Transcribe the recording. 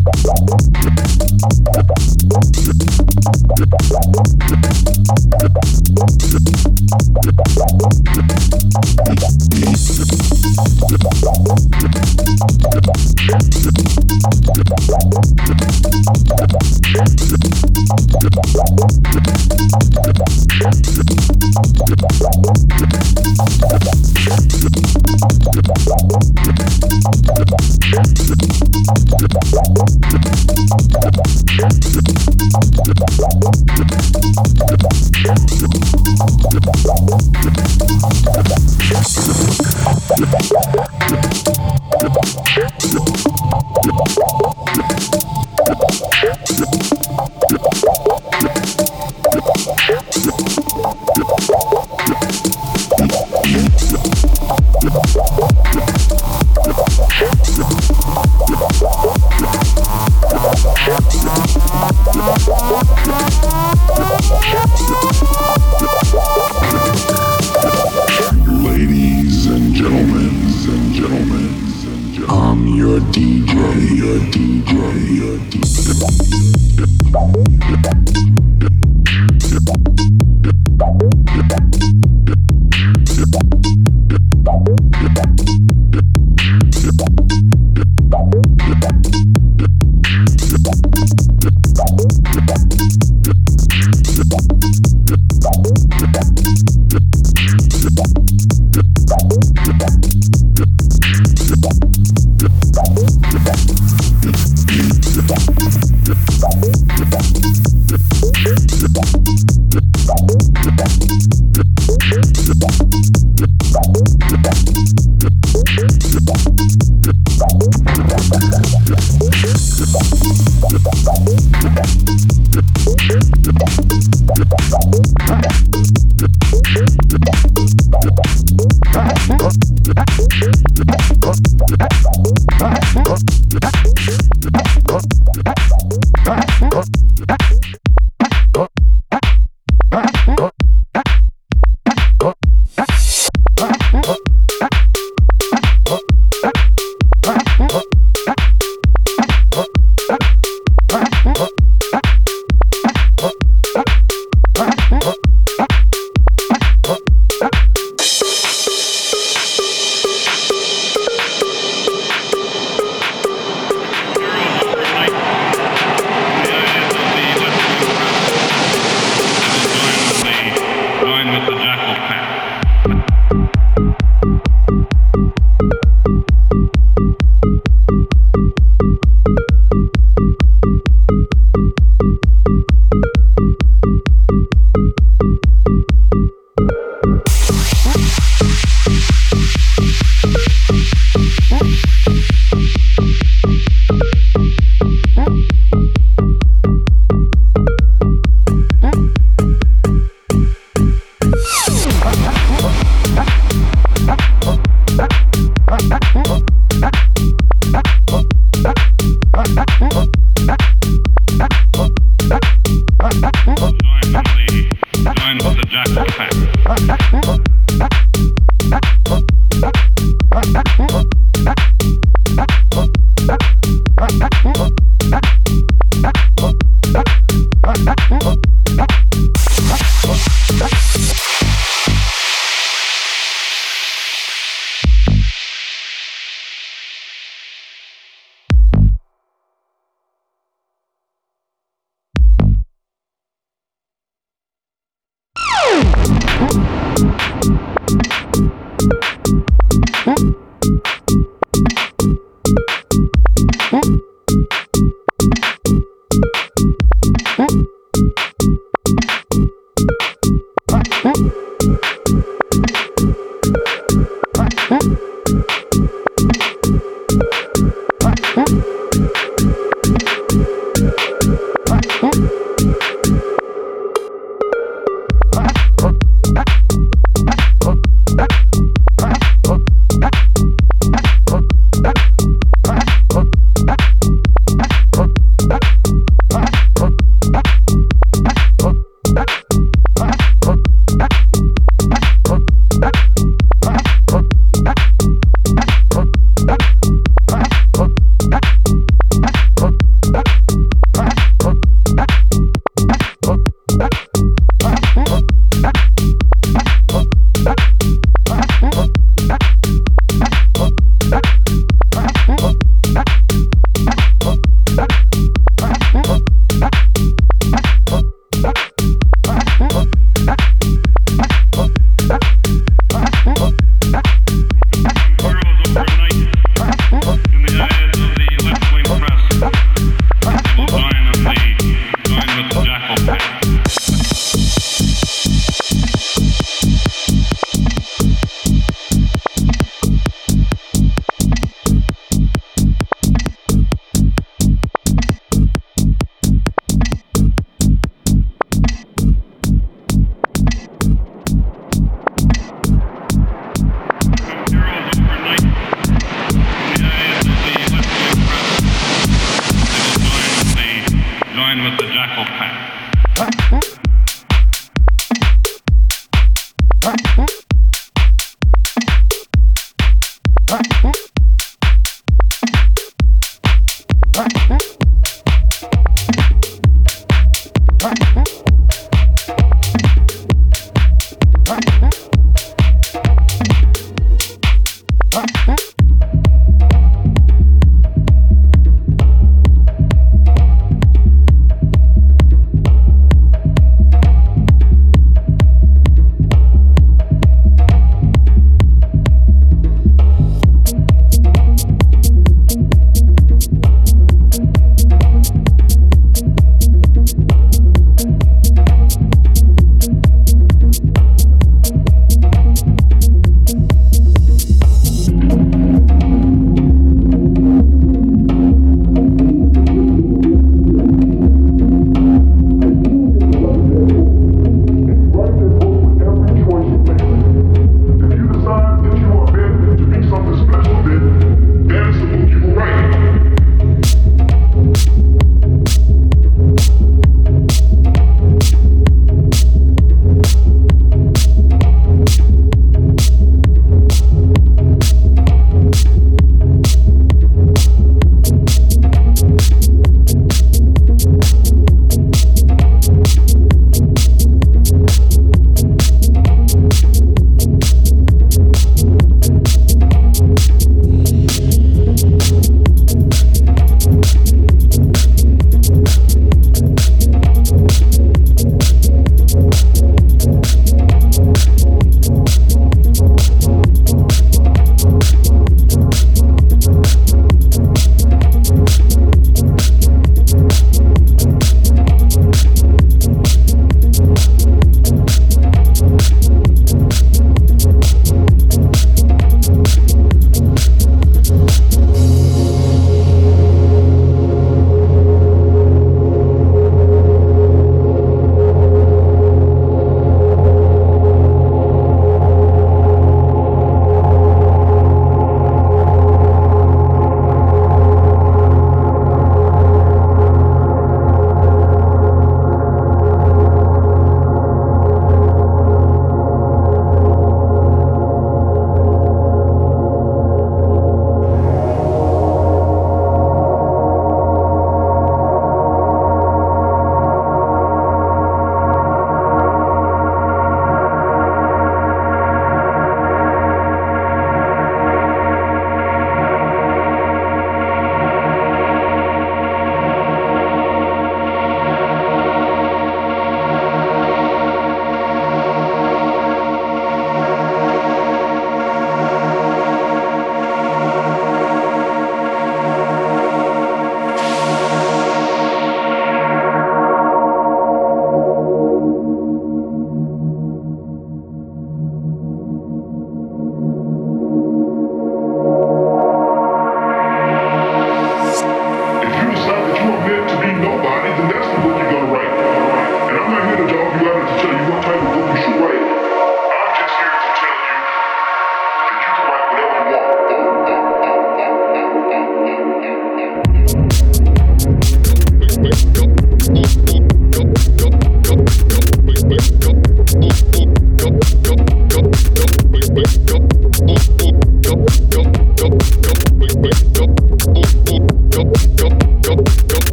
Gracias.